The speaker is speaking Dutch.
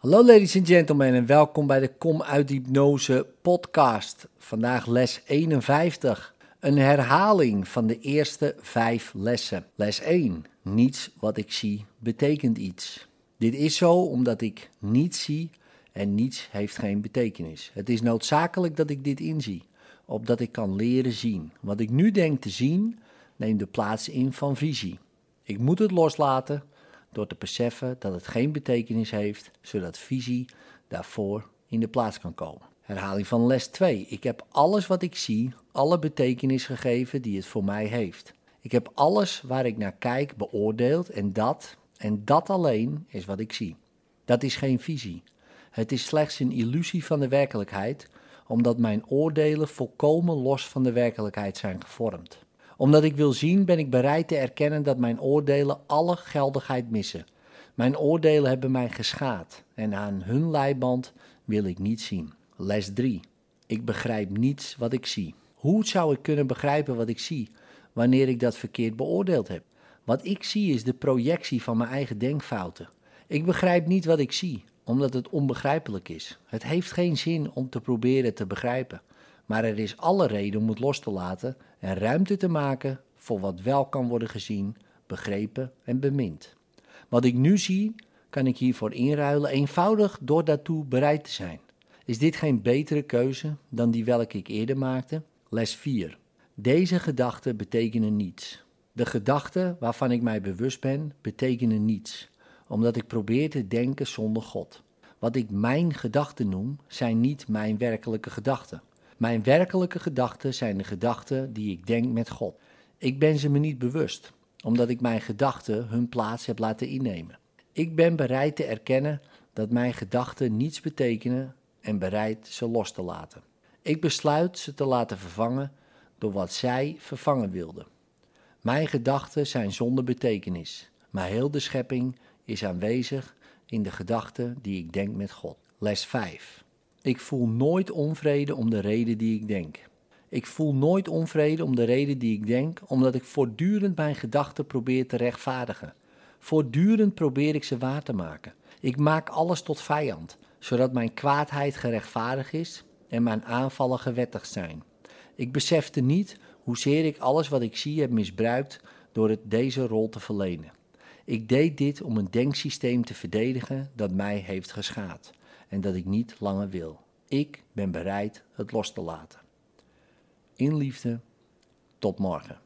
Hallo ladies and gentlemen en welkom bij de Kom uit Hypnose podcast. Vandaag les 51. Een herhaling van de eerste vijf lessen. Les 1. Niets wat ik zie betekent iets. Dit is zo omdat ik niets zie en niets heeft geen betekenis. Het is noodzakelijk dat ik dit inzie, opdat ik kan leren zien. Wat ik nu denk te zien, neemt de plaats in van visie. Ik moet het loslaten door te beseffen dat het geen betekenis heeft, zodat visie daarvoor in de plaats kan komen. Herhaling van les 2. Ik heb alles wat ik zie, alle betekenis gegeven die het voor mij heeft. Ik heb alles waar ik naar kijk beoordeeld en dat, en dat alleen is wat ik zie. Dat is geen visie. Het is slechts een illusie van de werkelijkheid, omdat mijn oordelen volkomen los van de werkelijkheid zijn gevormd omdat ik wil zien, ben ik bereid te erkennen dat mijn oordelen alle geldigheid missen. Mijn oordelen hebben mij geschaad en aan hun leiband wil ik niet zien. Les 3. Ik begrijp niets wat ik zie. Hoe zou ik kunnen begrijpen wat ik zie wanneer ik dat verkeerd beoordeeld heb? Wat ik zie is de projectie van mijn eigen denkfouten. Ik begrijp niet wat ik zie, omdat het onbegrijpelijk is. Het heeft geen zin om te proberen te begrijpen. Maar er is alle reden om het los te laten en ruimte te maken voor wat wel kan worden gezien, begrepen en bemind. Wat ik nu zie, kan ik hiervoor inruilen, eenvoudig door daartoe bereid te zijn. Is dit geen betere keuze dan die welke ik eerder maakte? Les 4. Deze gedachten betekenen niets. De gedachten waarvan ik mij bewust ben, betekenen niets, omdat ik probeer te denken zonder God. Wat ik mijn gedachten noem, zijn niet mijn werkelijke gedachten. Mijn werkelijke gedachten zijn de gedachten die ik denk met God. Ik ben ze me niet bewust, omdat ik mijn gedachten hun plaats heb laten innemen. Ik ben bereid te erkennen dat mijn gedachten niets betekenen en bereid ze los te laten. Ik besluit ze te laten vervangen door wat zij vervangen wilden. Mijn gedachten zijn zonder betekenis, maar heel de schepping is aanwezig in de gedachten die ik denk met God. Les 5. Ik voel nooit onvrede om de reden die ik denk. Ik voel nooit onvrede om de reden die ik denk, omdat ik voortdurend mijn gedachten probeer te rechtvaardigen. Voortdurend probeer ik ze waar te maken. Ik maak alles tot vijand, zodat mijn kwaadheid gerechtvaardigd is en mijn aanvallen gewettigd zijn. Ik besefte niet hoezeer ik alles wat ik zie heb misbruikt door het deze rol te verlenen. Ik deed dit om een denksysteem te verdedigen dat mij heeft geschaad en dat ik niet langer wil. Ik ben bereid het los te laten. In liefde, tot morgen.